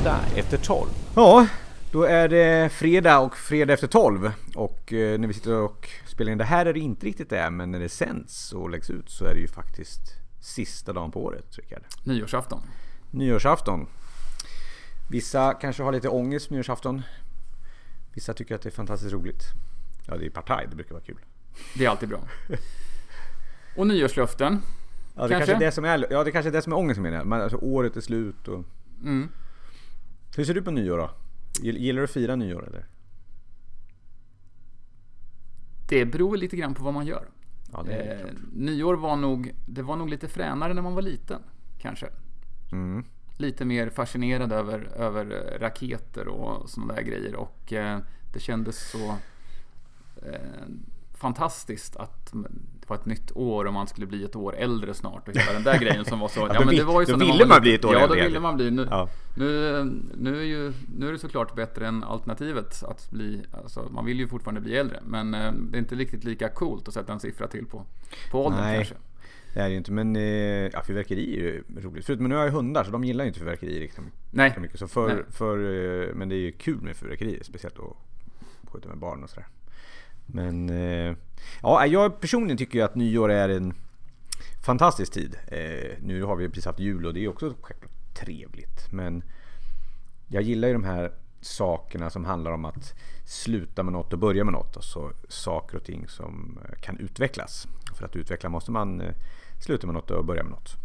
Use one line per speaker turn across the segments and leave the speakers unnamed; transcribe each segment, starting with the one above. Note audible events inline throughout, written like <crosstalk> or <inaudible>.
Fredag efter 12.
Ja, då är det fredag och fredag efter 12. Och eh, när vi sitter och spelar in det här är det inte riktigt det, men när det sänds och läggs ut så är det ju faktiskt sista dagen på året, Rickard.
Nyårsafton.
Nyårsafton. Vissa kanske har lite ångest på nyårsafton. Vissa tycker att det är fantastiskt roligt. Ja, det är partaj, det brukar vara kul.
Det är alltid bra. <laughs> Och nyårslöften.
Ja, det
Kanske?
kanske är det som är, ja, det kanske är det som är ångesten med det. Men alltså, året är slut och...
Mm.
Hur ser du på nyår då? Gill- Gillar du att fira nyår eller?
Det beror lite grann på vad man gör.
Ja,
Eh, nyår var nog, det var nog lite fränare när man var liten. Kanske.
Mm.
Lite mer fascinerad över, över eh, raketer och sådana där grejer. Och eh, det kändes så eh, fantastiskt att det var ett nytt år och man skulle bli ett år äldre snart och hela den där <laughs> grejen som var så.
då vill- då
när
ville
var
man
liten.
bli ett år
Ja, då
äldre.
ville man bli. Nu,
Ja.
nu, nu, är ju, nu är det såklart bättre än alternativet att bli, alltså, man vill ju fortfarande bli äldre. Men eh, det är inte riktigt lika coolt att sätta en siffra till på, på åldern
Nej.
kanske.
Det är det ju inte, men eh, ja, fyrverkeri är ju roligt. Förutom nu har jag hundar så de gillar ju inte fyrverkeri riktigt
Nej.
mycket. Så för,
Nej.
för, eh, men det är ju kul med fyrverkeri, speciellt att skjuta med barn och sådär. Men eh, ja, jag personligen tycker ju att nyår är en fantastisk tid. Eh, nu har vi precis haft jul och det är också självklart trevligt. Men jag gillar ju de här sakerna som handlar om att sluta med något och börja med något. Alltså saker och ting som eh, kan utvecklas. För att utveckla måste man sluta med något och börja med något.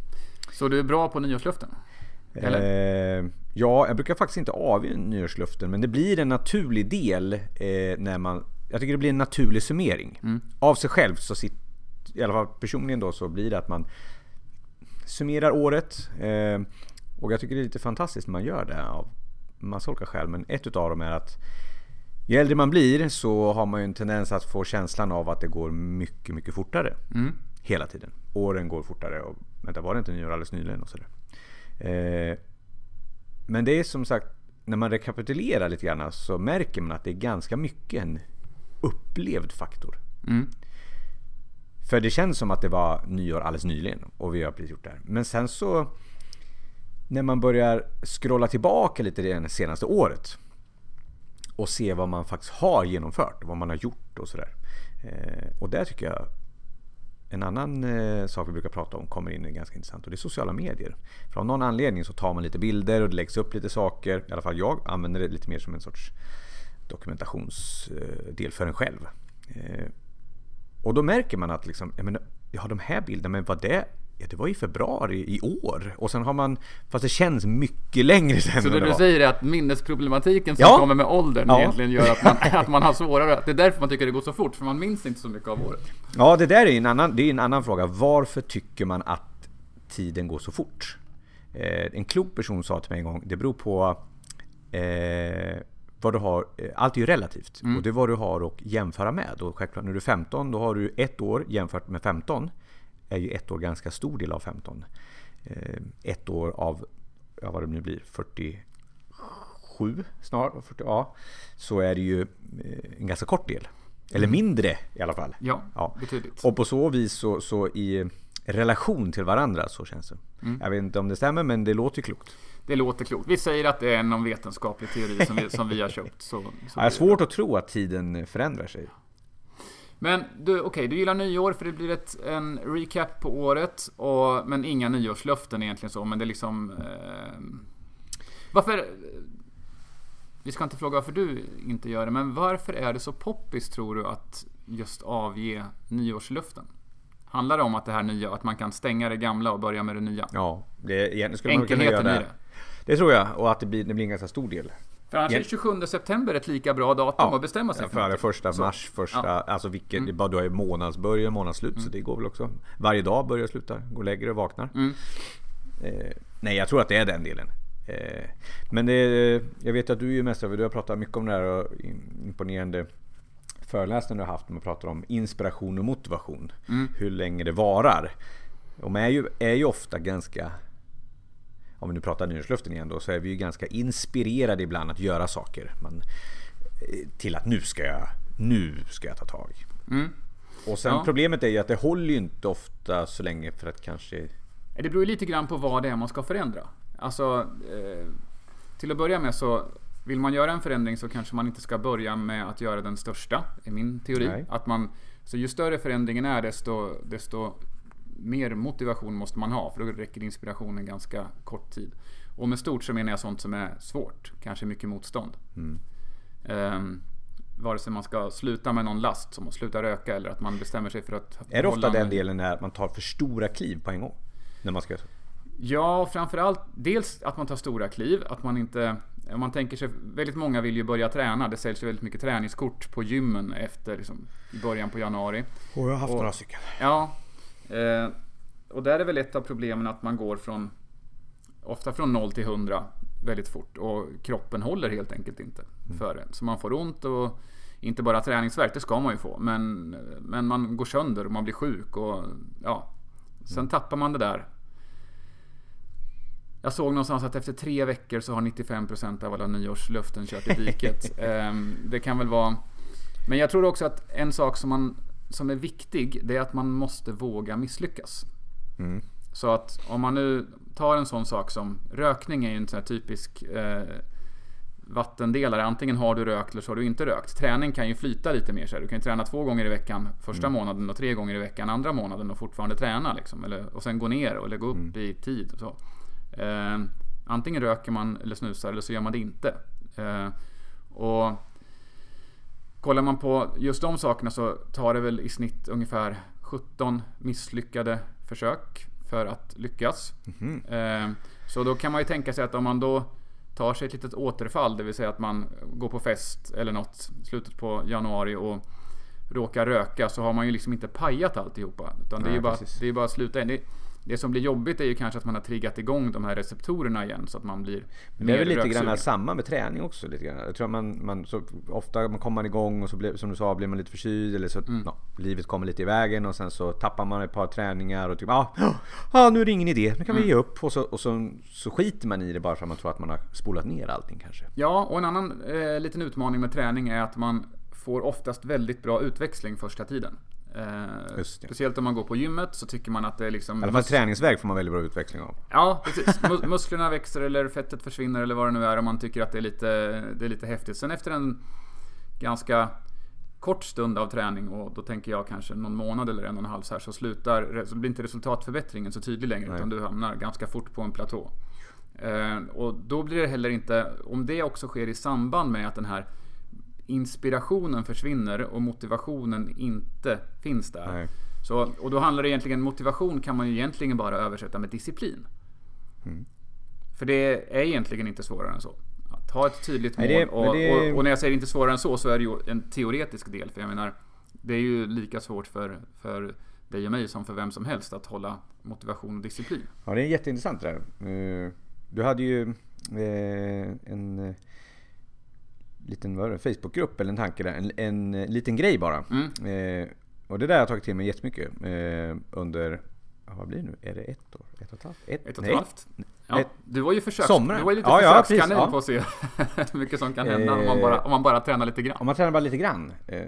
Så du är bra på nyårslöften? Eller?
Eh, ja, jag brukar faktiskt inte avge nyårsluften men det blir en naturlig del eh, när man... Jag tycker det blir en naturlig summering. Av sig själv så sitter... I alla fall personligen då så blir det att man summerar året. Eh, och jag tycker det är lite fantastiskt när man gör det av massa olika skäl. Men ett utav dem är att ju äldre man blir så har man ju en tendens att få känslan av att det går mycket, mycket fortare. Hela tiden. Åren går fortare och vänta var det inte nyår alldeles nyligen och sådär. Eh, men det är som sagt, när man rekapitulerar lite grann så märker man att det är ganska mycket en upplevd faktor.
Mm.
För det känns som att det var nyår alldeles nyligen och vi har precis gjort det här. Men sen så när man börjar scrolla tillbaka lite det senaste året och se vad man faktiskt har genomfört, vad man har gjort och sådär. Eh, och där tycker jag en annan eh, sak vi brukar prata om kommer in är ganska intressant och det är sociala medier. För av någon anledning så tar man lite bilder och det läggs upp lite saker. I alla fall jag använder det lite mer som en sorts dokumentationsdel för en själv. Eh, och då märker man att liksom, jag menar, ja de här bilderna, men vad det Ja, det var i februari i år. Och sen har man, fast det känns mycket längre sen
Så det du säger är att minnesproblematiken som
Ja.
kommer med åldern
Ja.
egentligen gör att man, <laughs> att man har svårare, det är därför man tycker det går så fort, för man minns inte så mycket av året.
Ja, det där är en annan, det är en annan fråga. Varför tycker man att tiden går så fort? Eh, en klok person sa till mig en gång, det beror på eh, vad du har. eh, Allt är ju relativt och det är vad du har att jämföra med. Och självklart när du är 15, då har du ett år jämfört med 15. Är ju ett år ganska stor del av 15. Eh, ett år av, ja vad det nu blir, 47 snart, 40, ja. Så är det ju eh, en ganska kort del. Eller mindre i alla fall.
Ja,
Ja.
betydligt.
Och på så vis så, så i relation till varandra så känns det. Jag vet inte om det stämmer men det låter klokt.
Det låter klokt. Vi säger att det är någon vetenskaplig teori som vi, som vi har köpt. Så, så
Jag har svårt att tro att tiden förändrar sig.
Men du, okej, du gillar nyår för det blir ett, en recap på året. Och, men inga nyårslöften egentligen så, men det är liksom... Eh, varför... Vi ska inte fråga varför du inte gör det, men varför är det så poppis tror du att just avge nyårslöften? Handlar det om att det här nya, att man kan stänga det gamla och börja med det nya?
Ja, det, egentligen skulle man kunna göra
Enkelheten i
det.
det.
Det tror jag och att det blir, det blir en ganska stor del.
För annars är 27 september ett lika bra datum att bestämma sig
Ja,
för
för det
någonting.
första
Så.
mars, första,
Ja. Mm.
alltså vilket, det är bara du har ju månadsbörjan, månadsslut så det går väl också. Varje dag börjar och slutar, går och lägger och vaknar.
Mm.
Eh, nej, jag tror att det är den delen. Eh, men det, jag vet att du är ju mästare, du har pratat mycket om det här och imponerande föreläsningar du har haft. Man pratar om inspiration och motivation.
Mm.
Hur länge det varar. De är ju, är ju ofta ganska om vi nu pratar nyårsluften igen då, så är vi ju ganska inspirerade ibland att göra saker. Man, eh, till att nu ska jag, nu ska jag ta tag.
Mm.
Och sen
Ja.
problemet är ju att det håller ju inte ofta så länge för att kanske...
Det beror ju lite grann på vad det är man ska förändra. Alltså, eh, till att börja med så vill man göra en förändring så kanske man inte ska börja med att göra den största, är min teori.
Nej.
Att man, så ju större förändringen är desto, desto mer motivation måste man ha för då räcker inspirationen ganska kort tid. Och med stort så menar jag sånt som är svårt, kanske mycket motstånd.
Mm.
Um, vare sig man ska sluta med någon last, som att sluta röka eller att man bestämmer sig för att...
Är det ofta den delen när man tar för stora kliv på en gång? När man ska...
Ja, framförallt dels att man tar stora kliv, att man inte... Om man tänker sig, väldigt många vill ju börja träna. Det säljs ju väldigt mycket träningskort på gymmen efter liksom, i början på januari.
Och jag har haft
Och-
några stycken.
Ja, eh, och där är väl ett av problemen att man går från ofta från 0 till 100 väldigt fort och kroppen håller helt enkelt inte för det. Så man får ont och inte bara träningsvärk, det ska man ju få, men, men man går sönder och man blir sjuk och ja. Sen tappar man det där. Jag såg någonstans att efter tre veckor så har 95% av alla nyårslöften kört i diket. <laughs> Ehm, det kan väl vara... Men jag tror också att en sak som, man, som är viktig, det är att man måste våga misslyckas.
Mm.
Så att om man nu tar en sån sak som rökning är ju en sån här typisk eh, vattendelare. Antingen har du rökt eller så har du inte rökt. Träning kan ju flyta lite mer så här. Du kan ju träna två gånger i veckan första månaden och tre gånger i veckan andra månaden och fortfarande träna liksom. Eller, och sen gå ner eller gå upp i tid. Och så. Eh, antingen röker man eller snusar eller så gör man det inte. Eh, och Kollar man på just de sakerna så tar det väl i snitt ungefär 17 misslyckade försök för att lyckas. Eh, Så då kan man ju tänka sig att om man då tar sig ett litet återfall, det vill säga att man går på fest eller något slutet på januari och råkar röka så har man ju liksom inte pajat alltihopa. Utan det är
Nej,
ju bara,
precis.
det är bara sluta. Det, det som blir jobbigt är ju kanske att man har triggat igång de här receptorerna igen så att man blir
Men det är väl lite grann samma med träning också. Lite grann. Jag tror att man, man så ofta man kommer man igång och så blir, som du sa blir man lite förkyld eller så
Mm.
ja, livet kommer lite i vägen och sen så tappar man ett par träningar och typ ja, ah, nu är det ingen idé, nu kan vi
Mm.
ge upp och så, och så, så skiter man i det bara för att man tror att man har spolat ner allting kanske.
Ja, och en annan eh, liten utmaning med träning är att man får oftast väldigt bra utväxling första tiden. Eh, speciellt om man går på gymmet så tycker man att det är liksom...
I alla fall träningsverk får man väldigt bra utväxling av.
Ja, precis. Mus- <laughs> musklerna växer eller fettet försvinner eller vad det nu är om man tycker att det är lite, det är lite häftigt. Sen efter en ganska kort stund av träning och då tänker jag kanske någon månad eller en och en halv så här så slutar, så blir inte resultatförbättringen så tydlig längre
Nej.
utan du hamnar ganska fort på en platå. Eh, och då blir det heller inte, om det också sker i samband med att den här inspirationen försvinner och motivationen inte finns där.
Nej.
Så, och då handlar det egentligen, motivation kan man ju egentligen bara översätta med disciplin.
Mm.
För det är egentligen inte svårare än så. Att ha ett tydligt mål.
Nej, det-
och,
det-
och, och när jag säger inte svårare än så, så är det ju en teoretisk del. För jag menar, det är ju lika svårt för, för dig och mig som för vem som helst att hålla motivation och disciplin.
Ja, det är jätteintressant det där. Eh, Du hade ju eh, en eh, liten vad är det, Facebookgrupp eller en tanke där. En, en eh, liten grej bara.
Mm.
Eh, Och det där har jag tagit till mig jättemycket eh, under, vad blir det nu? Är det ett år? Ett och ett halvt?
Ett och ett halvt. Ja,
Ett-
du var ju försöks...
Sommaren.
Du var ju lite
Ja,
försökskanin
ja.
på att se <laughs> hur mycket som kan hända om, man
Eh,
bara, om man bara tränar lite grann.
Om man tränar bara lite grann. Eh,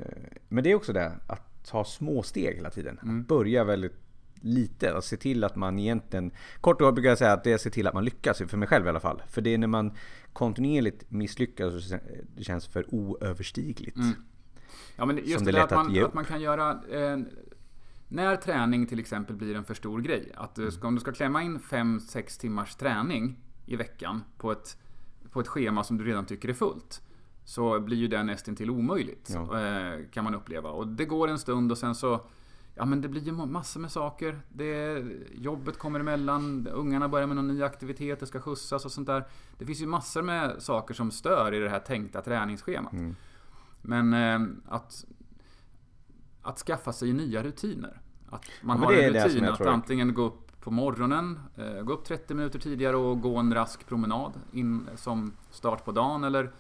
Men det är också det, att ta små steg hela tiden. Att börja väldigt lite. Att se till att man egentligen... Kort och brukar jag säga att det är att se till att man lyckas. För mig själv i alla fall. För det är när man kontinuerligt misslyckas och det känns för oöverstigligt.
Ja, men just
Som
det,
det är lätt
att
att
man, att man kan göra... Eh, när träning till exempel blir en för stor grej. Att du ska, om du ska klämma in 5-6 timmars träning i veckan på ett, på ett schema som du redan tycker är fullt. Så blir ju det nästan till omöjligt.
Ja.
Eh, kan man uppleva. Och det går en stund och sen så... Ja men det blir ju massor med saker. Det, jobbet kommer emellan, ungarna börjar med någon ny aktivitet, det ska skjutsas och sånt där. Det finns ju massor med saker som stör i det här tänkta träningsschemat.
Mm.
Men eh, att, att skaffa sig nya rutiner. Att man
Ja,
har en rutin att antingen gå upp på morgonen, eh, gå upp 30 minuter tidigare och gå en rask promenad in som start på dagen. Eller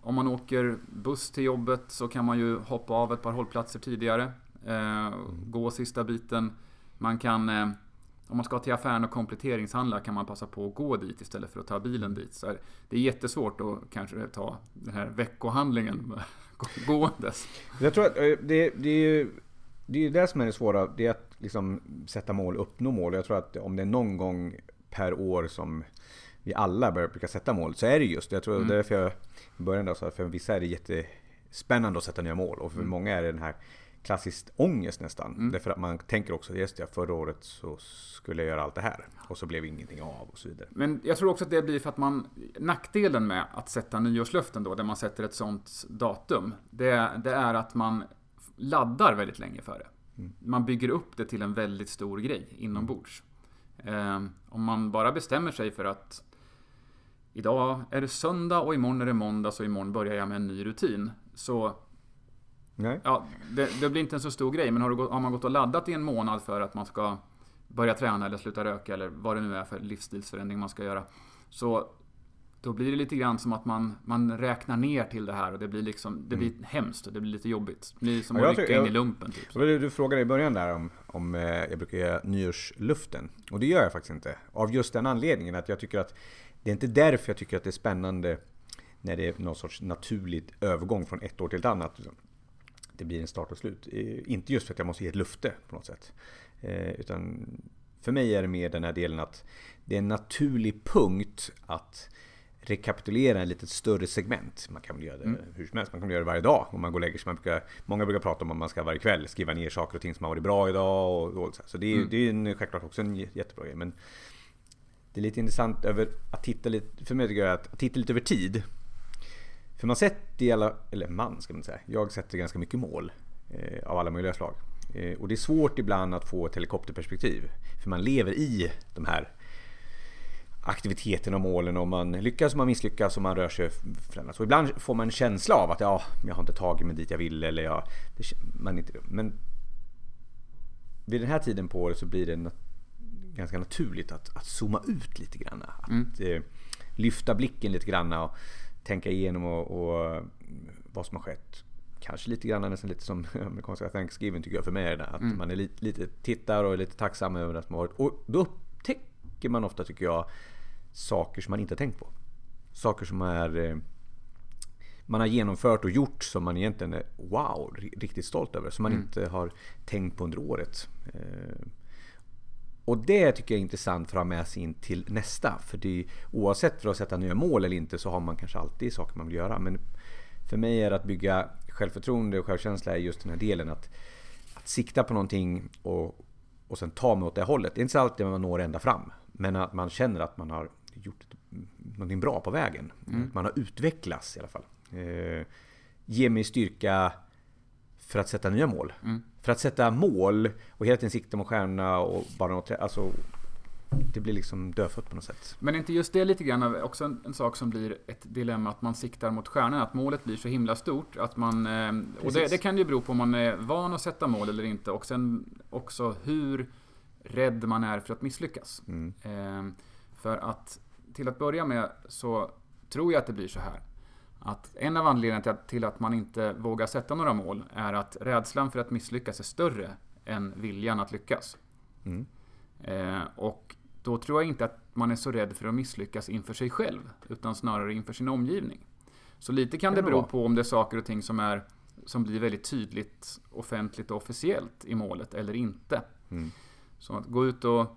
om man åker buss till jobbet så kan man ju hoppa av ett par hållplatser tidigare. Eh, gå sista biten. Man kan eh, om man ska till affären och kompletteringshandla kan man passa på att gå dit istället för att ta bilen dit. Så det är jättesvårt att kanske ta den här veckohandlingen <laughs> gåendes.
Jag tror att eh, det, det är ju det, är ju det som är det svåra. Det är att liksom sätta mål, uppnå mål. Jag tror att om det är någon gång per år som vi alla börjar brukar sätta mål så är det just det. Jag tror mm. därför jag i början då att för vissa är det jättespännande att sätta nya mål och för mm. många är det den här klassiskt ångest nästan. Mm. Därför att man tänker också, just det, förra året så skulle jag göra allt det här. Och så blev ingenting av och så vidare.
Men jag tror också att det blir för att man, nackdelen med att sätta nyårslöften då, där man sätter ett sånt datum, det, det är att man laddar väldigt länge för det. Mm. Man bygger upp det till en väldigt stor grej inombords. Eh, om man bara bestämmer sig för att idag är det söndag och imorgon är det måndag så imorgon börjar jag med en ny rutin. Så Nej. Ja, det, det, blir inte en så stor grej, men har, gått, har, man gått och laddat i en månad för att man ska börja träna eller sluta röka eller vad det nu är för livsstilsförändring man ska göra. Så då blir det lite grann som att man, man räknar ner till det här och det blir liksom, det blir mm. hemskt och det blir lite jobbigt. Det blir som att rycka in i lumpen. Typ.
Du, du frågade i början där om, om eh, jag brukar göra nyårsluften. Och det gör jag faktiskt inte. Av just den anledningen att jag tycker att det är inte därför jag tycker att det är spännande när det är någon sorts naturligt övergång från ett år till ett annat det blir en start och slut. Eh, inte just för att jag måste ge ett lufte på något sätt. Eh, utan för mig är det mer den här delen att det är en naturlig punkt att rekapitulera en lite större segment. Man kan väl göra det mm. hur som helst, man kan göra det varje dag om man går och lägger sig. Man brukar, många brukar prata om att man ska varje kväll skriva ner saker och ting som har varit bra idag. Och, och så, det, är, mm. det är en, självklart också en jättebra grej. Men det är lite intressant över att titta lite, för mig tycker jag att titta lite över tid. För man sätter i alla, eller man ska man säga, jag sätter ganska mycket mål eh, av alla möjliga slag. Eh, och det är svårt ibland att få ett helikopterperspektiv. För man lever i de här aktiviteterna och målen och man lyckas och man misslyckas och man rör sig förändras. Och ibland får man en känsla av att ja, jag har inte tagit mig dit jag ville eller jag, det, man inte, men vid den här tiden på året så blir det ganska naturligt att, att zooma ut lite grann. Att mm. eh, lyfta blicken lite grann och tänka igenom och, och vad som har skett. Kanske lite grann nästan lite som <laughs> amerikanska Thanksgiving tycker jag för mig. Att mm. man är lite, lite tittar och är lite tacksam över det som har varit. Och då upptäcker man ofta tycker jag saker som man inte har tänkt på. Saker som är eh, man har genomfört och gjort som man egentligen är wow, riktigt stolt över. Som man mm. inte har tänkt på under året. Och det tycker jag är intressant för att ha med sig in till nästa. För det, oavsett för att sätta nya mål eller inte så har man kanske alltid saker man vill göra. Men för mig är det att bygga självförtroende och självkänsla är just den här delen. Att, att sikta på någonting och, och sen ta mig åt det hållet. Det är inte så alltid man når ända fram. Men att man känner att man har gjort någonting bra på vägen. Mm. Man har utvecklats i alla fall. Eh, ge mig styrka för att sätta nya mål. Mm. För att sätta mål och hela tiden sikta mot stjärnorna och bara något, alltså det blir liksom dödfött på något sätt.
Men är inte just det lite grann också en, en, sak som blir ett dilemma att man siktar mot stjärnorna? Att målet blir så himla stort att man... Eh, och det, det, kan ju bero på om man är van att sätta mål eller inte och sen också hur rädd man är för att misslyckas. Mm. Eh, för att till att börja med så tror jag att det blir så här. Att en av anledningarna till att man inte vågar sätta några mål är att rädslan för att misslyckas är större än viljan att lyckas. Mm. Eh, och då tror jag inte att man är så rädd för att misslyckas inför sig själv, utan snarare inför sin omgivning. Så lite kan det bero på om det är saker och ting som, är, som blir väldigt tydligt offentligt och officiellt i målet eller inte. Mm. Så att gå ut och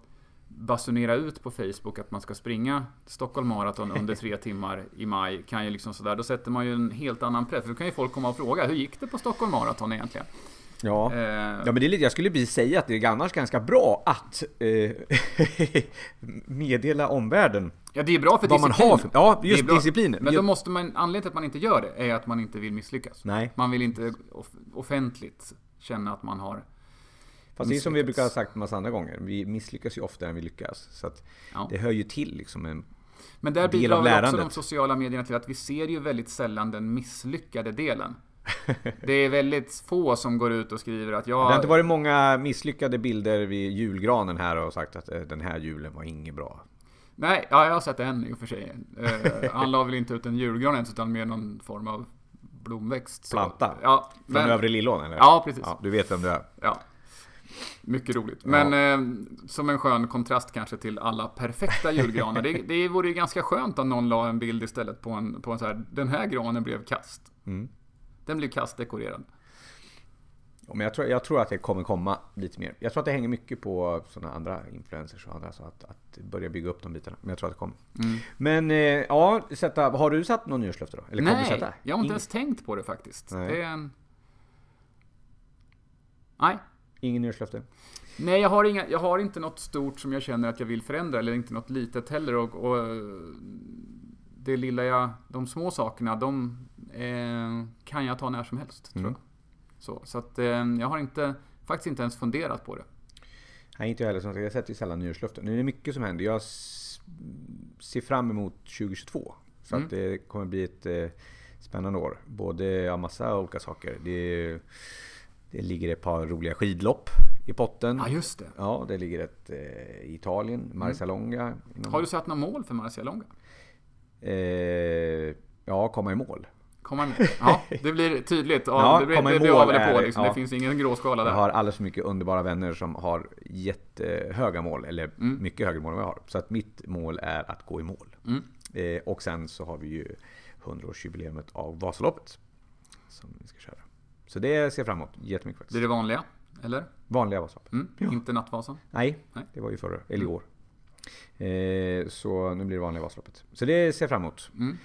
basunera ut på Facebook att man ska springa Stockholm Marathon under tre <laughs> timmar i maj kan ju liksom sådär, då sätter man ju en helt annan press. För då kan ju folk komma och fråga, hur gick det på Stockholm Marathon egentligen?
Ja. Eh, ja men det är lite, jag skulle säga att det är annars ganska bra att eh, <laughs> meddela omvärlden
Ja det är bra för vad man har för,
Ja, just disciplinen.
Men då måste man, anledningen till att man inte gör det är att man inte vill misslyckas.
Nej.
Man vill inte offentligt känna att man har
Fast det är som vi brukar ha sagt en massa andra gånger. Vi misslyckas ju oftare än vi lyckas. Så ja. det hör ju till liksom en
Men där bidrar väl också de sociala medierna till att vi ser ju väldigt sällan den misslyckade delen. Det är väldigt få som går ut och skriver att jag...
Det har inte varit många misslyckade bilder vid julgranen här och sagt att eh, den här julen var inget bra.
Nej, ja, jag har sett en i och för sig. Uh, han la väl inte ut en julgran ens utan mer någon form av blomväxt.
Planta?
Ja.
Från men... övre Lillån eller?
Ja, precis. Ja,
du vet vem du är?
Ja. Mycket roligt. Men ja. eh, som en skön kontrast kanske till alla perfekta julgranar. det, det vore ju ganska skönt om någon la en bild istället på en, på en så här, den här granen blev kast. Mm. Den blev kastdekorerad.
Ja, men jag, tror, jag tror att det kommer komma lite mer. Jag tror att det hänger mycket på sådana andra influencers och andra. Så att, att börja bygga upp de bitarna. Men jag tror att det kommer.
Mm.
Men eh, ja, sätta, har du satt någon nyårslöfte då? Eller kommer du
Nej,
sätta?
jag har inte
Ingen,
ens tänkt på det faktiskt.
Nej.
Det är en... Nej.
Ingen nyårslöfte?
Nej, jag har, inga, jag har inte något stort som jag känner att jag vill förändra, eller inte något litet heller. Och, och det lilla jag, de små sakerna, de eh, kan jag ta när som helst, tror
Mm.
jag. Så, så att eh, jag har inte, faktiskt inte ens funderat på det.
Nej, inte jag heller. Som sagt, Jag sätter ju sällan nyårslöften. Nu är det mycket som händer. Jag ser fram emot 2022. Så
Mm.
att det kommer bli ett eh, spännande år. Både, ja, massa olika saker. Det, det ligger ett par roliga skidlopp i potten.
Ja, just det.
Ja, det ligger ett eh, i Italien, Marcialonga. inom-
Har du satt några mål för Marcialonga?
Eh, ja, komma i mål.
Kommer man, ja, det blir tydligt. Ja,
Ja,
det, blir,
komma i
det, det
mål
av eller på
är-
liksom.
ja.
Det finns ingen gråskala
Jag
där.
har alldeles för mycket underbara vänner som har jättehöga mål, eller
Mm.
mycket högre mål än vad jag har. Så att mitt mål är att gå i mål.
Mm.
Eh, och sen så har vi ju 100-årsjubileumet av Vasaloppet. Som vi ska köra. Så det ser jag fram emot jättemycket faktiskt.
Blir det vanliga? Eller?
Vanliga Vasalopp.
Mm? Inte Nattvasan?
Nej,
Nej.
det var ju förra, eller i
Mm.
år. Eh, så nu blir det vanliga Vasaloppet. Så det ser jag fram emot.
Mm.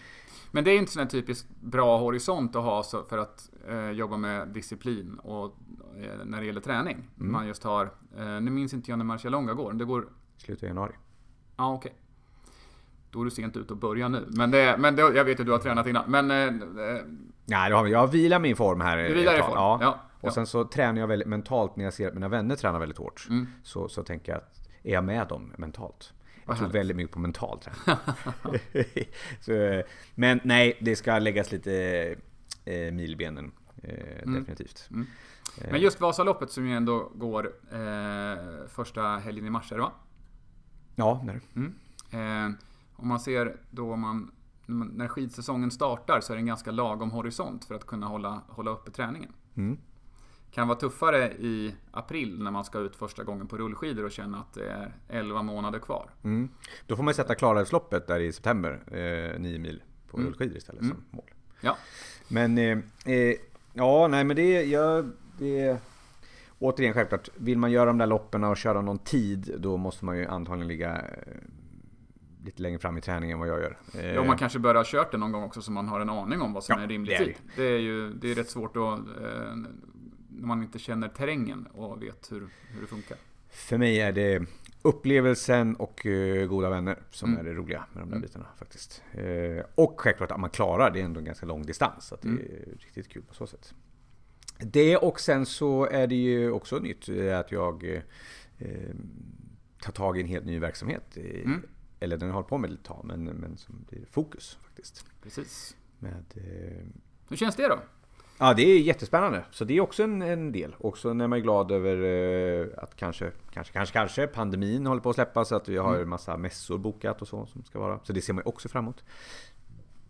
Men det är inte sån här typiskt bra horisont att ha för att eh, jobba med disciplin och eh, när det gäller träning.
Mm.
Man just har, nu minns inte jag när Marcialonga går, det går,
Slutet av januari.
ja okej. Då är du sent ut att börja nu. Men, det, men det, jag vet att du har tränat innan. Men
Nej, då har vi, jag vilar min form här.
du vilar i form.
Ja.
Ja.
Och sen så tränar jag väldigt mentalt när jag ser att mina vänner tränar väldigt hårt.
Mm.
Så, så tänker jag att är jag med dem mentalt? Jag tror väldigt mycket på mental träning. <laughs> <laughs> så, men nej, det ska läggas lite eh, mil i benen. Eh, Definitivt.
Mm.
Eh,
Men just Vasaloppet som ju ändå går eh, första helgen i mars, är det va?
Ja, nej.
Mm. Eh, om man ser då om man, när skidsäsongen startar så är det en ganska lagom horisont för att kunna hålla, hålla uppe träningen.
Mm.
Kan vara tuffare i april när man ska ut första gången på rullskidor och känna att det är 11 månader kvar.
Mm. Då får man sätta Klarälvsloppet där i september, eh, 9 mil på
Mm.
rullskidor istället
Mm.
som mål.
Ja,
Men eh, eh, ja, nej men det, ja, det Återigen självklart, vill man göra de där loppen och köra någon tid då måste man ju antagligen ligga eh, lite längre fram i träningen än vad jag gör. Eh,
ja man kanske bör ha kört det någon gång också så man har en aning om vad som
Ja,
är rimlig tid. Det är ju det är rätt svårt att, eh, när man inte känner terrängen och vet hur, hur det funkar.
För mig är det upplevelsen och eh, goda vänner som
Mm.
är det roliga med de där
Mm.
bitarna faktiskt. Eh, och självklart att man klarar, det är ändå en ganska lång distans. Så det
Mm.
är riktigt kul på så sätt. Det och sen så är det ju också nytt eh, att jag eh, eh, tar tag i en helt ny verksamhet. i-
Mm.
Eller den har hållit på med ett tag, men, men som blir fokus faktiskt.
Precis.
Med, eh,
Hur känns det då?
Ja, det är jättespännande. Så det är också en, en del. Också när man är glad över eh, att kanske, kanske, kanske, kanske pandemin håller på att släppa så att vi har en massa mässor bokat och så som ska vara. Så det ser man ju också framåt.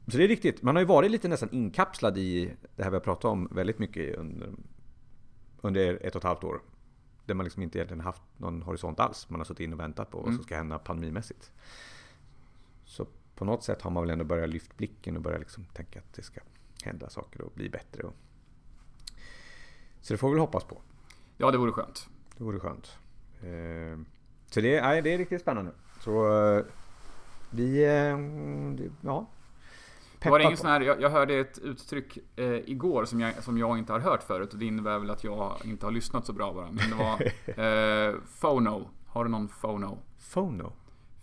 Så det är riktigt. Man har ju varit lite nästan inkapslad i det här vi har pratat om väldigt mycket under, under ett och ett halvt år. Där man liksom inte egentligen haft någon horisont alls. Man har suttit in och väntat på vad som
Mm.
ska hända pandemimässigt. Så på något sätt har man väl ändå börjat lyfta blicken och börjat liksom tänka att det ska hända saker och bli bättre. Och... Så det får vi väl hoppas på.
Ja, det vore skönt.
Det vore skönt. Eh, Så det, nej, det är riktigt spännande. Så eh, vi... eh, Ja.
Det var
Peppar
ingen sån här, jag, jag hörde ett uttryck eh, igår som jag, som jag inte har hört förut och det innebär väl att jag inte har lyssnat så bra bara. Men det var <laughs> eh, FONO. Har du någon FONO?
Phono?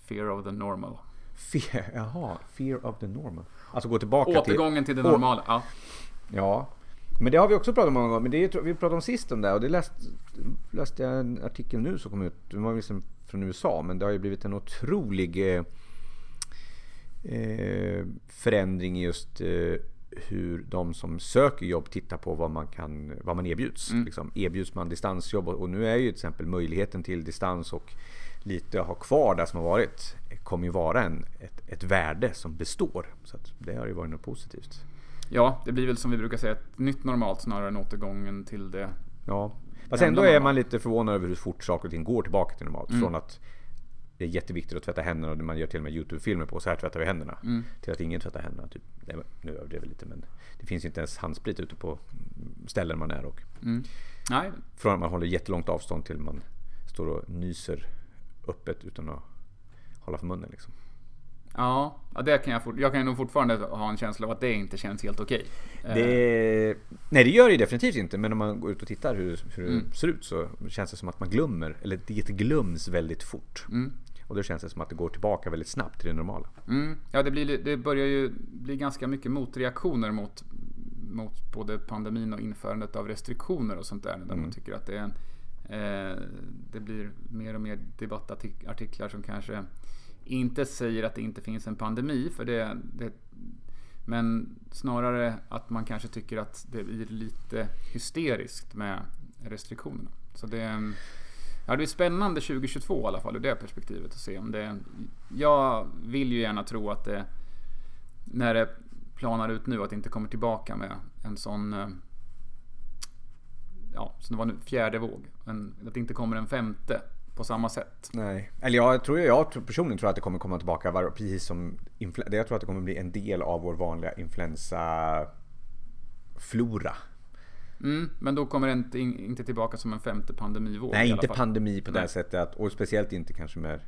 Fear of the normal.
Fear, <laughs> jaha, fear of the normal. Alltså gå tillbaka till...
Återgången till det
Å-
normala. Ja.
Ja. Men det har vi också pratat om många gånger. Men det är, vi pratade om sist om det och det läste, läste jag en artikel nu som kom ut. Den var liksom från USA men det har ju blivit en otrolig eh, eh, förändring i just eh, hur de som söker jobb tittar på vad man, kan, vad man erbjuds.
Mm.
Liksom, erbjuds man distansjobb och, nu är ju till exempel möjligheten till distans och lite ha kvar det som har varit kommer ju vara en, ett, ett värde som består. Så det har ju varit något positivt.
ja, det blir väl som vi brukar säga ett nytt normalt snarare än återgången till det.
Ja. Fast ändå är man lite förvånad över hur fort saker och ting går tillbaka till normalt.
Mm.
Från att det är jätteviktigt att tvätta händerna och man gör till och med YouTube-filmer på så här tvättar vi händerna.
Mm.
Till att ingen tvättar händerna. Typ. Nej, nu överdriver jag lite men det finns inte ens handsprit ute på ställen man är. Och
Mm. Nej,
från att man håller jättelångt avstånd till man står och nyser öppet utan att hålla för munnen. Liksom.
ja, det kan jag, jag kan nog fortfarande ha en känsla av att det inte känns helt okej. Eh,
Det, nej det gör det definitivt inte men om man går ut och tittar hur, hur det
Mm.
ser ut så känns det som att man glömmer, eller det glöms väldigt fort.
Mm.
Och då känns det som att det går tillbaka väldigt snabbt till det normala.
Mm. Ja, det, blir, li- det börjar ju bli ganska mycket motreaktioner mot, mot både pandemin och införandet av restriktioner och sånt där. Där man tycker att det är en, eh, Det blir mer och mer debattartiklar som kanske inte säger att det inte finns en pandemi. För det, det, men snarare att man kanske tycker att det blir lite hysteriskt med restriktionerna. Så det, ja, det är spännande 2022 i alla fall ur det perspektivet att se om det... Jag vill ju gärna tro att det... När det planar ut nu att det inte kommer tillbaka med en sån... Eh, ja, som det var nu, fjärde våg. En, att det inte kommer en femte på samma sätt.
Nej. Eller jag tror jag tror personligen tror att det kommer komma tillbaka var, precis som influ- Jag tror att det kommer bli en del av vår vanliga influensaflora.
Mm, men då kommer det inte, in- inte tillbaka som en femte pandemivåg
Nej, inte
fall.
pandemi på det
Nej.
sättet. Att, och speciellt inte kanske med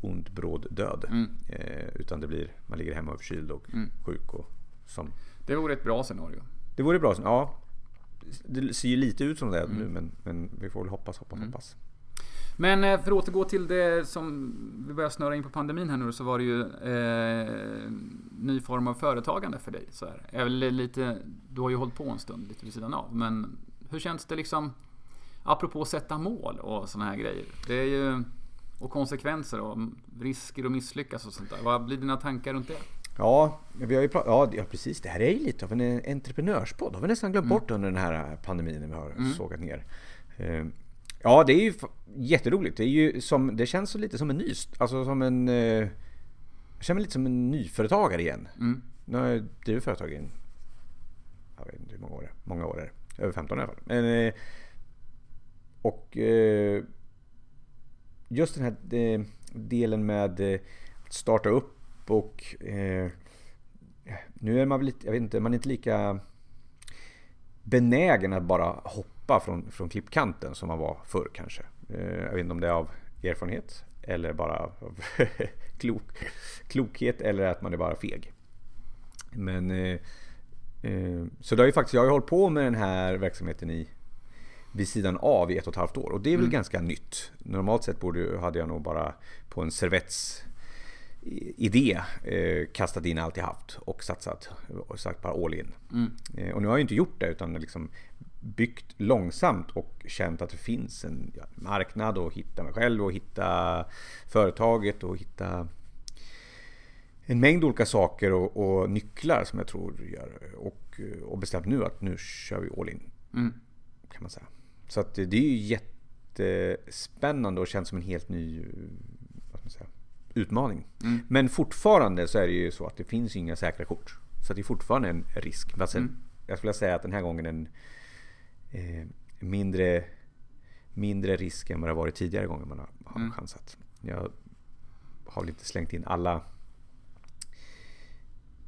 ond bråd död.
Mm.
Eh, utan det blir, man ligger hemma och är förkyld och sjuk och som.
Det vore ett bra scenario.
Det vore bra. Ja. Det ser ju lite ut som det
Mm.
nu men, men vi får väl hoppas, hoppas, hoppas.
Men eh, för att återgå till det som vi börjar snöra in på pandemin här nu så var det ju eh, ny form av företagande för dig. Så här. Eller lite, du har ju hållit på en stund lite vid sidan av. Men hur känns det liksom apropå att sätta mål och såna här grejer. Det är ju och konsekvenser och risker att misslyckas och sånt där. Vad blir dina tankar runt det?
Ja, vi har ju ja, ja precis. Det här är ju lite av en entreprenörspodd. har vi nästan glömt bort under den här pandemin när vi har sågat ner. Eh, Ja, det är ju jätteroligt. Det, är ju som, det känns så lite som en ny... Alltså som en... eh, Jag känner mig lite som en nyföretagare igen.
Mm.
Nu har jag drivit företag i. Jag vet inte hur många år det är. Många år är det. Över 15 i alla fall. Men, eh, och... eh, Just den här eh, delen med eh, att starta upp och... eh, Nu är man väl lite... Jag vet inte, man är inte lika benägen att bara hoppa från, från klippkanten som man var förr kanske. Eh, Jag vet inte om det är av erfarenhet eller bara av <laughs> klok, klokhet eller att man är bara feg. Men eh, eh, Så det har ju faktiskt, jag har ju hållit på med den här verksamheten i vid sidan av i ett och ett halvt år och det är väl ganska nytt. Normalt sett borde, hade jag nog bara på en servetts idé eh, kastat in allt jag haft och satsat och sagt bara all in. Eh, och nu har jag ju inte gjort det utan liksom byggt långsamt och känt att det finns en marknad och hitta mig själv och hitta företaget och hitta en mängd olika saker och, och nycklar som jag tror gör och, och bestämt nu att nu kör vi all in.
Mm.
Kan man säga. Så att det är ju jättespännande och känns som en helt ny säga, utmaning. Men fortfarande så är det ju så att det finns inga säkra kort. Så det är fortfarande en risk. Men sen, Jag skulle säga att den här gången en eh, mindre, mindre risk än vad det har varit tidigare gånger man har, har chansat. Jag har väl inte slängt in alla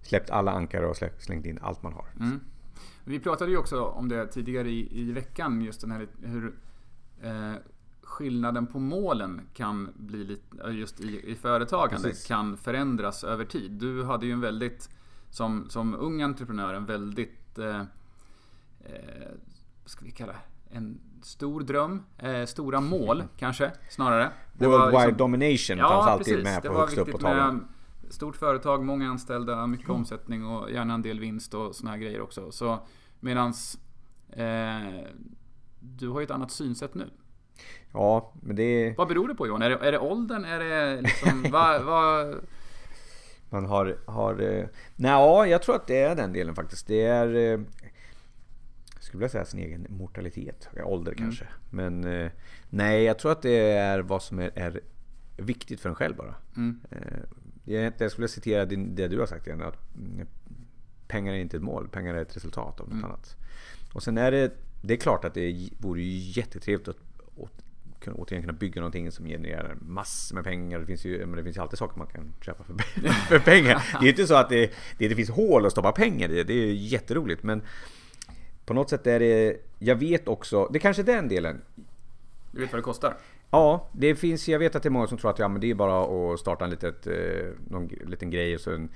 släppt alla ankare och slä- slängt in allt man har.
Mm. Vi pratade ju också om det tidigare i, i veckan, just den här hur eh, skillnaden på målen kan bli lite, just i, i företagande
Precis.
kan förändras över tid. Du hade ju en väldigt, som, som ung entreprenör, en väldigt, eh, eh, ska vi kalla det? En stor dröm, eh, stora mål <laughs> kanske, snarare. Det var
Worldwide
liksom-
domination fanns alltid med
det
på
var
högst upp på tavlan.
med Stort företag, många anställda, mycket omsättning och gärna en del vinst och såna här grejer också. Så medans eh, du har ju ett annat synsätt nu.
Ja, men det.
Vad beror det på Johan? Är det, är det åldern? Är det liksom, <laughs> vad, vad,
Man har... har eh, nej, ja, jag tror att det är den delen faktiskt. Det är... skulle vilja säga sin egen mortalitet. Ålder kanske. Men eh, nej, jag tror att det är vad som är, är viktigt för en själv bara.
Mm.
Eh, Jag jag skulle citera det du har sagt igen. Att mm, pengar är inte ett mål, pengar är ett resultat av något annat. Och sen är det, det är klart att det vore ju jättetrevligt att, att kunna, återigen kunna bygga någonting som genererar massor med pengar. Det finns ju, men det finns ju alltid saker man kan köpa för, <laughs> för pengar. <laughs> Det är ju inte så att det, det, det finns hål att stoppa pengar i. Det är ju jätteroligt. Men på något sätt är det... Jag vet också, det är kanske är den delen.
Du vet vad det kostar?
Ja, det finns, jag vet att det är många som tror att ja, men det är bara att starta en litet, eh, någon liten grej och så en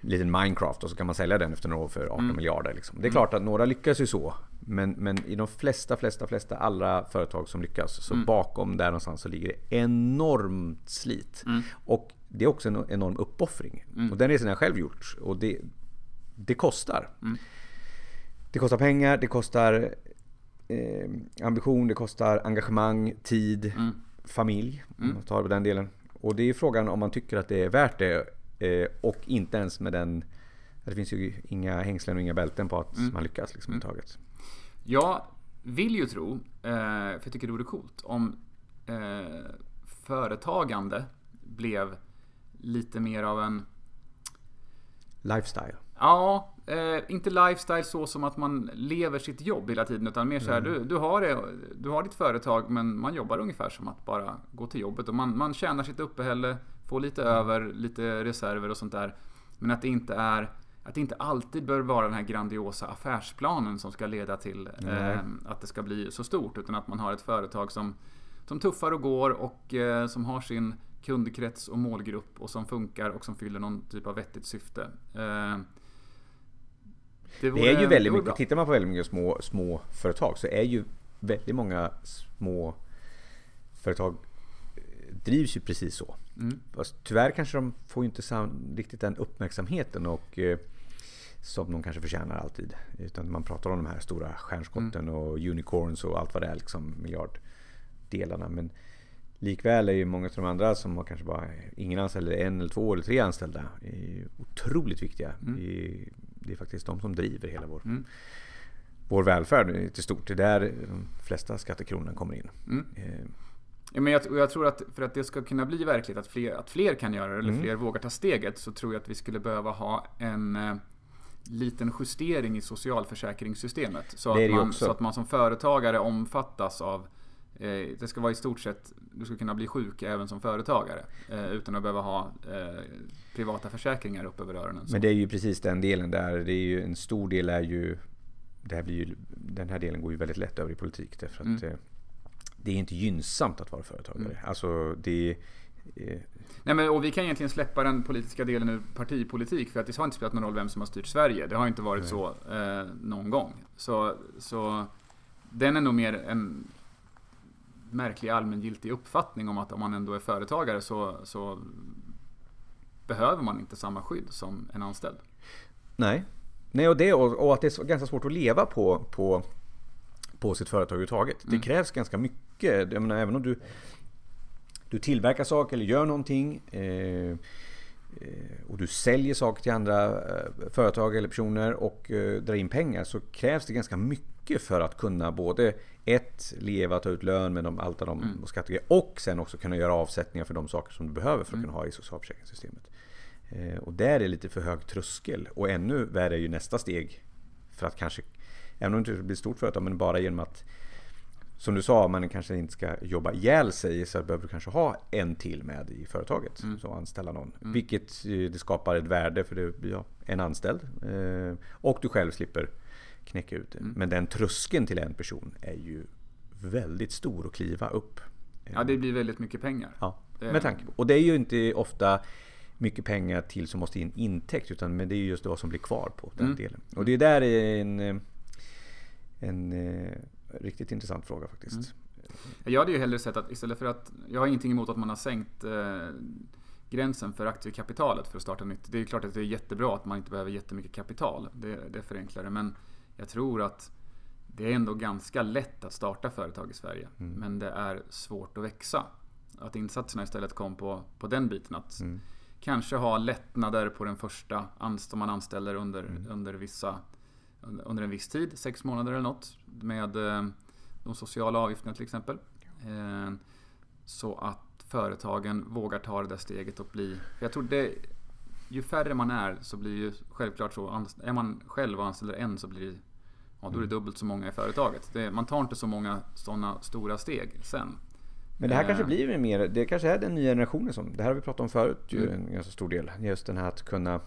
liten Minecraft och så kan man sälja den efter några år för 18 mm. miljarder. Liksom. Det är klart att några lyckas ju så. Men, men i de flesta, flesta, flesta alla företag som lyckas så mm. bakom där någonstans så ligger det enormt slit. Mm. Och det är också en enorm uppoffring. Mm. Och den resan har jag själv gjort. Och det, det kostar. Mm. Det kostar pengar, det kostar eh, ambition, det kostar engagemang, tid, mm. familj. Om man tar den delen. Och det är frågan om man tycker att det är värt det. Eh, och inte ens med den... Det finns ju inga hängslen och inga bälten på att man lyckas liksom, mm.
Jag vill ju tro, eh, för jag tycker det vore coolt, om eh, företagande blev lite mer av en...
Lifestyle?
Ja, eh, inte lifestyle så som att man lever sitt jobb hela tiden utan mer så här, mm. du, du, har det, du har ditt företag men man jobbar ungefär som att bara gå till jobbet och man, man tjänar sitt uppehälle, får lite mm. över, lite reserver och sånt där. Men att det inte är att det inte alltid bör vara den här grandiosa affärsplanen som ska leda till eh, att det ska bli så stort. Utan att man har ett företag som, som tuffar och går och eh, som har sin kundkrets och målgrupp och som funkar och som fyller någon typ av vettigt syfte. Eh,
det, det, är ju väldigt mycket, bra. tittar man på väldigt många små, små företag så är ju väldigt många små företag eh, drivs ju precis så. Mm. Fast tyvärr kanske de får inte riktigt den uppmärksamheten och eh, som de kanske förtjänar alltid. Utan man pratar om de här stora stjärnskotten mm. och unicorns och allt vad det är, liksom miljarddelarna. Men likväl är ju många av de andra som har kanske bara ingen anställd, en eller två eller tre anställda, är otroligt viktiga. Mm. Det är faktiskt de som driver hela vår, mm. vår välfärd till stort. Det är där de flesta skattekronorna kommer in. Mm. Eh.
Ja, men jag, jag, tror att för att det ska kunna bli verkligt, att fler, att fler kan göra det, eller mm. fler vågar ta steget, så tror jag att vi skulle behöva ha en eh, liten justering i socialförsäkringssystemet. Så, att man, så att man som företagare omfattas av eh, det ska vara i stort sett, du ska kunna bli sjuk även som företagare. Eh, utan att behöva ha eh, privata försäkringar upp över öronen.
Men det är ju precis den delen där. Det är ju, en stor del är ju, det här blir ju, den här delen går ju väldigt lätt över i politik. Därför att mm. det är inte gynnsamt att vara företagare. Mm. Alltså det
Nej, men, och vi kan egentligen släppa den politiska delen ur partipolitik för att det har inte spelat någon roll vem som har styrt Sverige. Det har inte varit Nej. så eh, någon gång. Så, så den är nog mer en märklig allmängiltig uppfattning om att om man ändå är företagare så, så behöver man inte samma skydd som en anställd.
Nej, Nej och, det, och, och att det är ganska svårt att leva på, på, på sitt företag överhuvudtaget. Mm. Det krävs ganska mycket. Jag menar, även om du du tillverkar saker eller gör någonting eh, och du säljer saker till andra eh, företag eller personer och drar in pengar så krävs det ganska mycket för att kunna både ett, leva, ta ut lön med de, allt av de mm. skattegrejer och sen också kunna göra avsättningar för de saker som du behöver för att mm. kunna ha i socialförsäkringssystemet. Och där är det lite för hög tröskel och ännu värre är ju nästa steg för att kanske, även om det inte blir stort företag, men bara genom att som du sa, man kanske inte ska jobba ihjäl sig så behöver du kanske ha en till med i företaget. Mm. Så anställa någon. Mm. Vilket eh, det skapar ett värde för det blir en anställd. Eh, och du själv slipper knäcka ut det. Mm. Men den tröskeln till en person är ju väldigt stor att kliva upp.
Ja, det blir väldigt mycket pengar.
Ja, med tanke på. Och det är ju inte ofta mycket pengar till som måste en intäkt utan men det är just vad som blir kvar på den mm. delen. Och det är där en, eh, en Riktigt intressant fråga faktiskt. Mm.
Jag hade ju hellre sett att istället för att, jag har ingenting emot att man har sänkt eh, gränsen för aktiekapitalet för att starta nytt. Det är klart att det är jättebra att man inte behöver jättemycket kapital. Det, det förenklar det. Men jag tror att det är ändå ganska lätt att starta företag i Sverige. Mm. Men det är svårt att växa. Att insatserna istället kom på, på den biten. Att mm. kanske ha lättnader på den första som man anställer under, mm. under vissa under en viss tid, sex månader eller något, med eh, de sociala avgifterna till exempel. Eh, så att företagen vågar ta det där steget och bli... För jag tror det... Ju färre man är så blir ju självklart så. Är man själv och anställer en så blir det... Ja, då är det mm. dubbelt så många i företaget. Det, man tar inte så många sådana stora steg sen.
Men det här kanske
Eh.
blir mer, det kanske är den nya generationen som, det här har vi pratat om förut ju
Mm.
en ganska stor del. Just den här att kunna,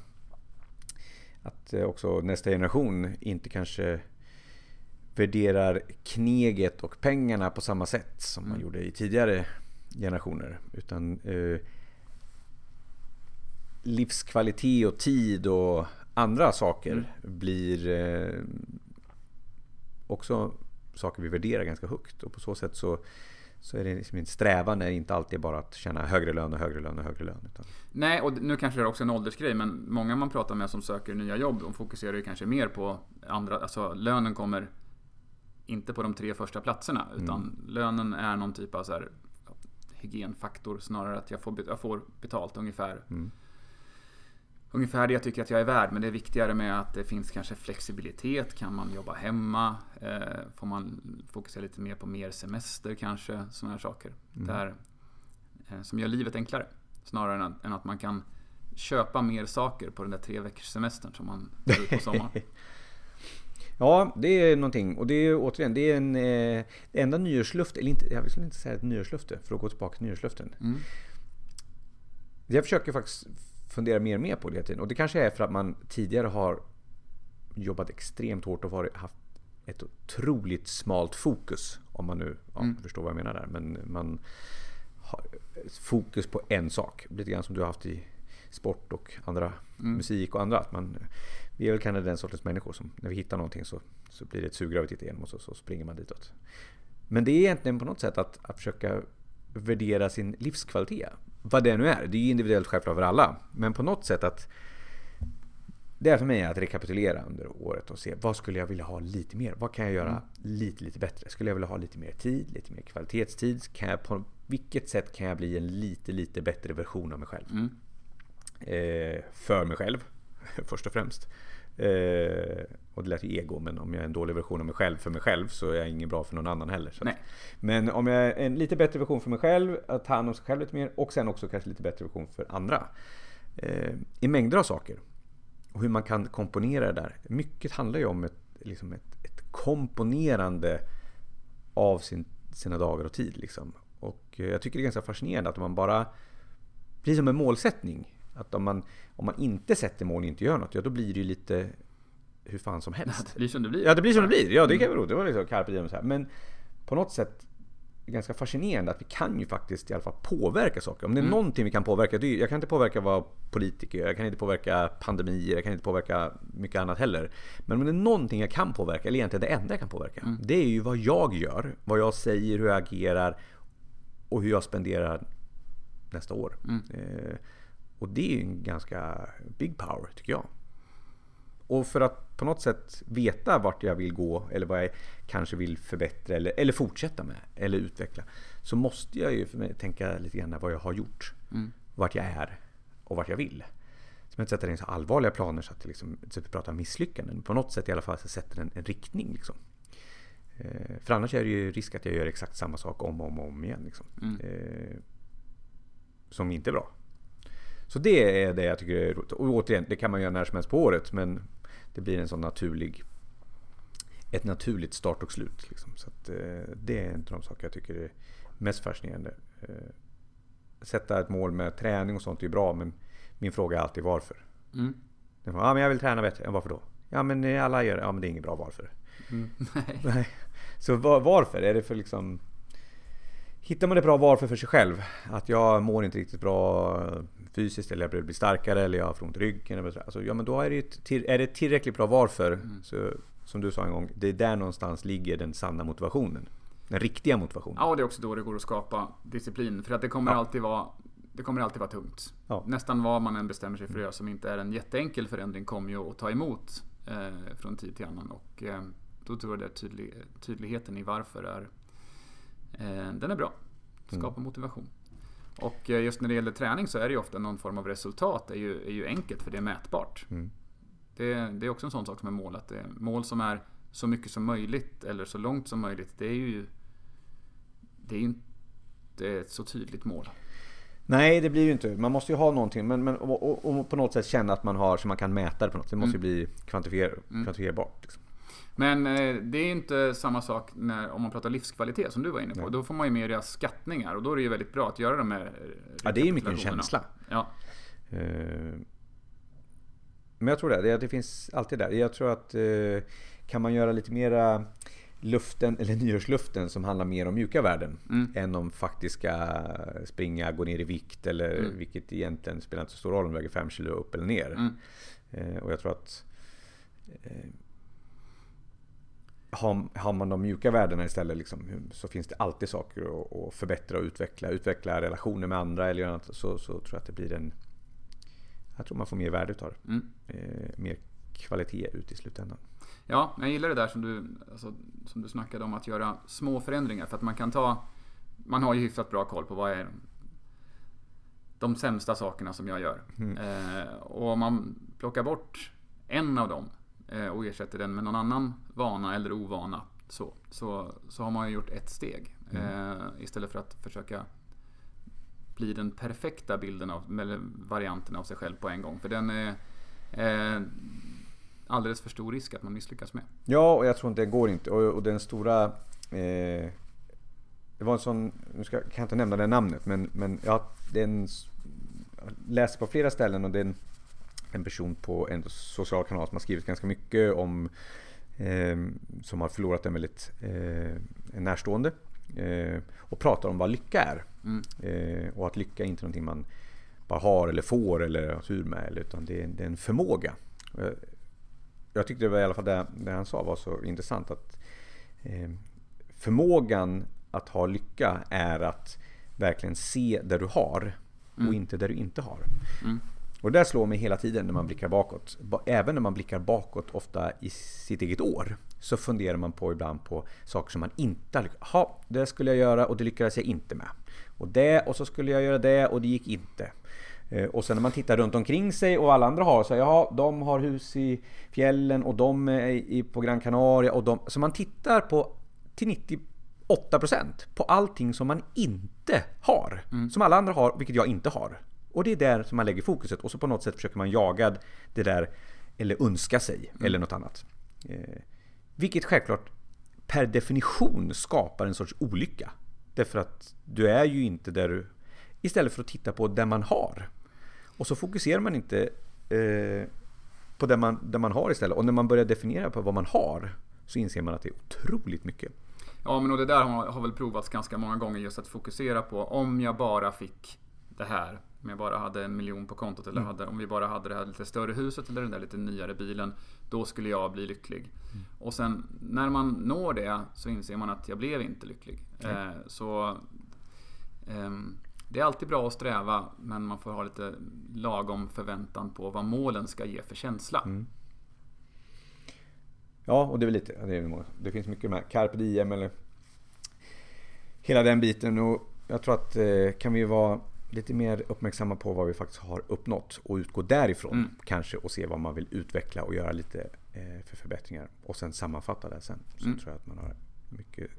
att eh, också nästa generation inte kanske värderar kneget och pengarna på samma sätt som man
Mm.
gjorde i tidigare generationer. Utan eh, livskvalitet och tid och andra saker
Mm.
blir eh, också saker vi värderar ganska högt. Och på så sätt så, så är det liksom en strävan är inte alltid bara att tjäna högre lön och högre lön och högre lön. Utan,
Nej, och nu kanske det är också en åldersgrej, men många man pratar med som söker nya jobb, de fokuserar ju kanske mer på andra, alltså lönen kommer inte på de tre första platserna, utan lönen är någon typ av så här hygienfaktor snarare att jag får, jag får betalt ungefär
Mm.
Ungefär det jag tycker att jag är värd, men det är viktigare med att det finns kanske flexibilitet. Kan man jobba hemma? Eh, får man fokusera lite mer på mer semester kanske? Sådana här saker. Där, eh, som gör livet enklare. Snarare än att, än att man kan köpa mer saker på den där tre veckors semestern som man tar ut på sommaren. <laughs>
Ja, det är någonting. Och det är återigen, det är en eh, enda nyårslufte, eller inte, jag skulle inte säga ett nyårslufte, för att gå tillbaka till nyårsluften.
Mm.
Jag försöker faktiskt fundera mer och mer på det hela tiden. Och det kanske är för att man tidigare har jobbat extremt hårt och varit, haft ett otroligt smalt fokus. Om man nu ja,
Mm.
förstår vad jag menar där. Men man har fokus på en sak. Lite grann som du har haft i sport och andra
Mm.
musik och andra. Att man, vi är väl kanske den sortens människor som när vi hittar någonting så, så blir det ett sugrör vi tittar igenom och så, så springer man ditåt. Men det är egentligen på något sätt att, att försöka värdera sin livskvalitet. Vad det nu är. Det är ju individuellt självklart för alla. Men på något sätt att det är för mig att rekapitulera under året och se vad skulle jag vilja ha lite mer? Vad kan jag göra lite, lite bättre? Skulle jag vilja ha lite mer tid, lite mer kvalitetstid? Kan jag, på vilket sätt kan jag bli en lite, lite bättre version av mig själv?
Mm.
Eh, för mig själv, <laughs> först och främst. Eh, och det lät ju ego, men om jag är en dålig version av mig själv för mig själv så är jag ingen bra för någon annan heller. Att-. Men om jag är en lite bättre version för mig själv, att ta hand om sig själv lite mer och sen också kanske lite bättre version för andra. Eh, I mängder av saker. Och hur man kan komponera det där. Mycket handlar ju om ett, liksom ett, ett komponerande av sin, sina dagar och tid. Liksom. Och jag tycker det är ganska fascinerande att om man bara... Precis som en målsättning. Att om man, om man inte sätter mål och inte gör något, ja då blir det ju lite hur fan som helst. <laughs>
Det blir som det blir.
Ja, det blir som det blir. Ja, det kan vara roligt. Det var liksom carpe diem så här. Men på något sätt ganska fascinerande att vi kan ju faktiskt i alla fall påverka saker. Om det är
Mm.
någonting vi kan påverka. Det är, jag kan inte påverka vad politiker gör. Jag kan inte påverka pandemier. Jag kan inte påverka mycket annat heller. Men om det är någonting jag kan påverka, eller egentligen det enda jag kan påverka.
Mm.
Det är ju vad jag gör. Vad jag säger, hur jag agerar och hur jag spenderar nästa år.
Mm.
Eh, och det är ju en ganska big power tycker jag. Och för att på något sätt veta vart jag vill gå eller vad jag kanske vill förbättra eller, eller fortsätta med eller utveckla. Så måste jag ju tänka lite grann vad jag har gjort.
Mm.
Vart jag är och vart jag vill. Så man inte sätter in så allvarliga planer så att det liksom, så att vi pratar misslyckanden. På något sätt i alla fall så sätter en, en riktning. Liksom. Eh, för annars är det ju risk att jag gör exakt samma sak om och om, om igen. Liksom.
Mm.
Eh, som inte är bra. Så det är det jag tycker är roligt. Och återigen, det kan man göra när som helst på året. Men det blir en sån naturlig ett naturligt start och slut. Liksom. Så att, eh, det är en av de saker jag tycker är mest fascinerande. Eh, sätta ett mål med träning och sånt är bra men min fråga är alltid varför.
Mm.
Ja men jag vill träna bättre. Ja, varför då? Ja men eh, alla gör det. Ja men det är inget bra varför.
Mm. <laughs> Nej.
Så var, varför? Är det för liksom... Hittar man ett bra varför för sig själv? Att jag mår inte riktigt bra fysiskt eller jag behöver bli starkare eller jag får ont i ryggen. Eller så. Alltså, ja men då är det, är det tillräckligt bra varför. Så, som du sa en gång, det är där någonstans ligger den sanna motivationen. Den riktiga motivationen.
Ja, och det är också då det går att skapa disciplin. För att det kommer
Ja.
alltid vara det kommer alltid vara tungt.
Ja.
Nästan vad man än bestämmer sig för att göra som inte är en jätteenkel förändring kommer ju att ta emot eh, från tid till annan. Och eh, då tror jag att tydlig, tydligheten i varför är eh, den är bra. Skapa motivation. Och eh, just när det gäller träning så är det ju ofta någon form av resultat. Är ju, är ju enkelt för det är mätbart.
Mm.
Det, det är också en sån sak som är mål. Att det, mål som är så mycket som möjligt eller så långt som möjligt. Det är ju det är inte ett så tydligt mål.
Nej, det blir ju inte. Man måste ju ha någonting men, men, och, och, och på något sätt känna att man har så man kan mäta det på något. Det måste ju bli kvantifier, kvantifierbart. Liksom.
Men eh, det är inte samma sak när, om man pratar livskvalitet som du var inne på. Då får man ju med deras skattningar och då är det ju väldigt bra att göra de här
Ja, det är ju mycket en känsla.
Ja.
Eh, Men jag tror det, det, finns alltid där. Jag tror att eh, kan man göra lite mera luften, eller nyårsluften som handlar mer om mjuka värden än om faktiska springa, gå ner i vikt eller vilket egentligen spelar inte så stor roll om du väger 5 kilo upp eller ner. Eh, och jag tror att eh, har, har man de mjuka värdena istället liksom, så finns det alltid saker att, att förbättra och utveckla. Utveckla relationer med andra eller något, så, så tror jag att det blir en... Jag tror man får mer värde utav det. Eh, mer kvalitet ut i slutändan.
Ja, jag gillar det där som du, alltså, som du snackade om att göra små förändringar. För att man kan ta... Man har ju hyfsat bra koll på vad är de sämsta sakerna som jag gör. Eh, och om man plockar bort en av dem och ersätter den med någon annan vana eller ovana så, så, så har man ju gjort ett steg. Eh, istället för att försöka bli den perfekta bilden av, eller varianten av sig själv på en gång. För den är eh, alldeles för stor risk att man misslyckas med.
Ja, och jag tror inte det går inte. Och, och den stora... Eh, det var en sån... Nu ska, kan jag inte nämna det namnet, men, men ja, det är en... Jag läser på flera ställen och är en, person på en social kanal som har skrivit ganska mycket om... Eh, som har förlorat en väldigt eh, en närstående. Eh, och pratar om vad lycka är. Eh, och att lycka är inte någonting man bara har eller får eller har tur med. Utan det är, det är en förmåga. Och jag- tyckte det var i alla fall det, det han sa var så intressant att eh, förmågan att ha lycka är att verkligen se där du har och inte där du inte har. Och det där slår mig hela tiden när man blickar bakåt. Ba- Även när man blickar bakåt, ofta i sitt eget år, så funderar man på ibland på saker som man inte har lyckats Ja, det skulle jag göra och det lyckades jag inte med. Och det, och så skulle jag göra det och det gick inte. Eh, Och sen när man tittar runt omkring sig och alla andra har så, ja, de har hus i fjällen och de är på Gran Canaria och de... Så man tittar på till 98% på allting som man inte har. Som alla andra har, vilket jag inte har. Och det är där som man lägger fokuset och så på något sätt försöker man jaga det där eller önska sig eller något annat. Eh, vilket självklart per definition skapar en sorts olycka. Därför att du är ju inte där du... Istället för att titta på det man har. Och så fokuserar man inte eh, på det man, det man har istället. Och när man börjar definiera på vad man har så inser man att det är otroligt mycket.
Ja, men och det där har, har väl provats ganska många gånger just att fokusera på om jag bara fick det här. Om jag bara hade en miljon på kontot eller hade, om vi bara hade det här lite större huset eller den där lite nyare bilen. Då skulle jag bli lycklig. Och sen när man når det så inser man att jag blev inte lycklig. Eh, så ehm, det är alltid bra att sträva men man får ha lite lagom förväntan på vad målen ska ge för känsla.
Ja, och det är lite, det, är, det finns mycket med carpe diem eller hela den biten. Och jag tror att eh, kan vi vara lite mer uppmärksamma på vad vi faktiskt har uppnått och utgå därifrån kanske och se vad man vill utveckla och göra lite eh, för förbättringar och sen sammanfatta det sen. Så tror jag att man har mycket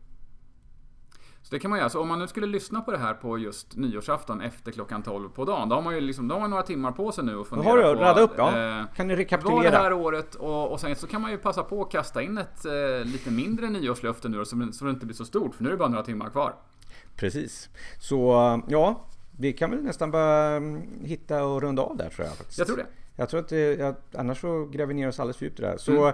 Så det kan man göra. Så om man nu skulle lyssna på det här på just nyårsafton efter klockan 12 på dagen. Då har man ju liksom, då har man några timmar på sig nu och fundera
har du
på...
radat upp, ja.
eh,
Kan ni
vad det
rekapitulera?
här året och, och sen så kan man ju passa på att kasta in ett eh, lite mindre nyårslöfte nu då, så, så det inte blir så stort. För nu är det bara några timmar kvar.
Precis. Så ja, vi kan väl nästan bara mm, hitta och runda av där tror jag. Faktiskt.
Jag tror det.
Jag tror att det, jag, annars så gräver vi ner oss alldeles för djupt i det här. Så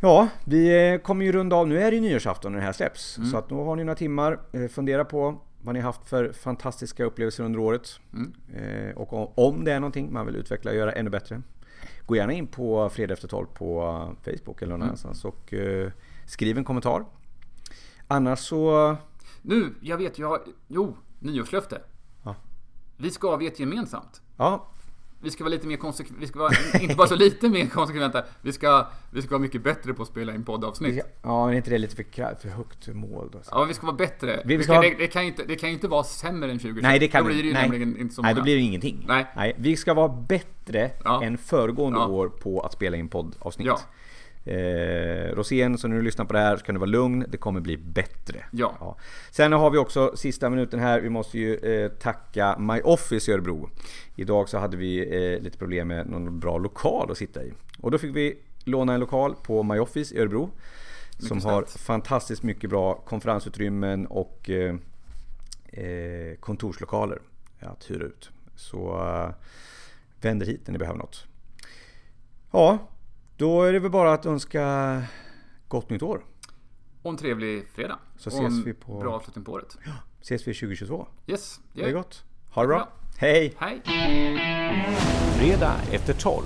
ja, vi eh, kommer ju runda av. Nu är det ju nyårsafton när det här släpps. Så att nu har ni några timmar. Eh, Fundera på vad ni har haft för fantastiska upplevelser under året. Eh, och om- det är någonting man vill utveckla och göra ännu bättre. Gå gärna in på Fredag efter 12 på eh, Facebook eller någon annanstans och eh, skriv en kommentar. Annars så...
Nu, jag vet, jag har... Jo, nyårslöfte. Vi ska avge ett gemensamt.
Ja,
Vi ska vara lite mer konsekventa. Vi ska vara, inte bara så lite mer konsekventa. Vi ska, vi ska vara mycket bättre på att spela in poddavsnitt.
Ja, men är inte det lite för, för högt mål då?
Ja, vi ska vara bättre.
Vi
Vi
ska ha-
det, det, kan ju inte, det kan inte vara sämre än 2020.
Nej, det kan
Då blir det ju
nej.
nämligen inte så många.
Nej, då blir det ingenting.
Nej.
Vi ska vara bättre
Ja.
än föregående
Ja.
år på att spela in poddavsnitt.
Ja.
Eh, Rosén, så när du lyssnar på det här så kan du vara lugn. Det kommer bli bättre.
Ja.
Sen har vi också sista minuten här. Vi måste ju eh, tacka My Office i Örebro. Idag så hade vi eh, lite problem med någon bra lokal att sitta i. Och då fick vi låna en lokal på MyOffice i Örebro. som
snällt.
har fantastiskt mycket bra konferensutrymmen och eh, eh, kontorslokaler att hyra ut. Så eh, vänd er hit när ni behöver något. Ja, då är det väl bara att önska gott nytt år.
Och en trevlig fredag.
Så
Och
ses
en
vi på-
Bra avslutning på året.
Ses vi 2022.
Yes,
Det är gott. Ha det bra.
Bra.
Hej!
Hej!
Fredag efter 12